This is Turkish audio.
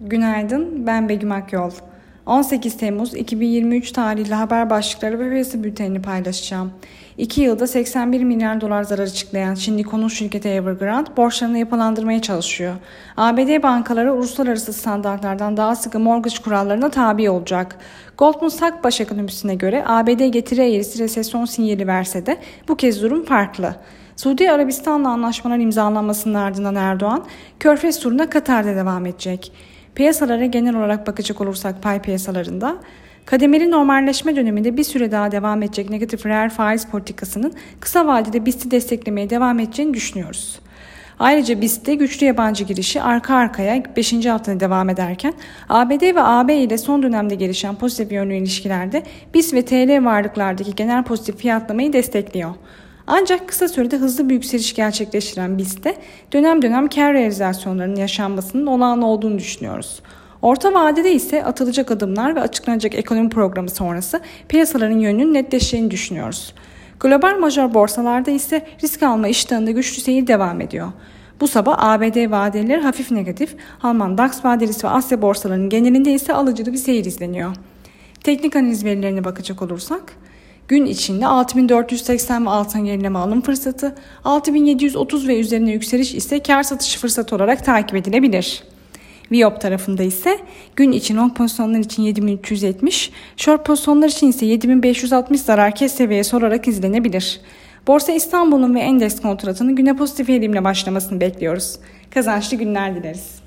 Günaydın, ben Begüm Akyol. 18 Temmuz 2023 tarihli haber başlıkları ve piyasa bültenini paylaşacağım. 2 yılda 81 milyar dolar zarar açıklayan Çinli konut şirketi Evergrande borçlarını yapılandırmaya çalışıyor. ABD bankaları uluslararası standartlardan daha sıkı mortgage kurallarına tabi olacak. Goldman Sachs baş ekonomisine göre ABD getiri eğrisi resesyon sinyali verse de bu kez durum farklı. Suudi Arabistan'la anlaşmalar imzalanmasının ardından Erdoğan, Körfez turuna Katar'da devam edecek. Piyasalara genel olarak bakacak olursak pay piyasalarında kademeli normalleşme döneminde bir süre daha devam edecek negatif reel faiz politikasının kısa vadede BIST'i desteklemeye devam edeceğini düşünüyoruz. Ayrıca BIST'te güçlü yabancı girişi arka arkaya 5. haftada devam ederken ABD ve AB ile son dönemde gelişen pozitif yönlü ilişkilerde BIST ve TL varlıklardaki genel pozitif fiyatlamayı destekliyor. Ancak kısa sürede hızlı bir yükseliş gerçekleştiren BIST'te dönem dönem kar realizasyonlarının yaşanmasının olağan olduğunu düşünüyoruz. Orta vadede ise atılacak adımlar ve açıklanacak ekonomi programı sonrası piyasaların yönünün netleşeceğini düşünüyoruz. Global major borsalarda ise risk alma iştahında güçlü seyir devam ediyor. Bu sabah ABD vadeleri hafif negatif, Alman DAX vadelisi ve Asya borsalarının genelinde ise alıcılı bir seyir izleniyor. Teknik analiz verilerine bakacak olursak, Gün içinde 6480 ve altın gerileme alım fırsatı, 6730 ve üzerine yükseliş ise kar satış fırsatı olarak takip edilebilir. Viyop tarafında ise gün için long pozisyonlar için 7370, short pozisyonlar için ise 7560 zarar kes seviyesi olarak izlenebilir. Borsa İstanbul'un ve endeks kontratının güne pozitif eğilimle başlamasını bekliyoruz. Kazançlı günler dileriz.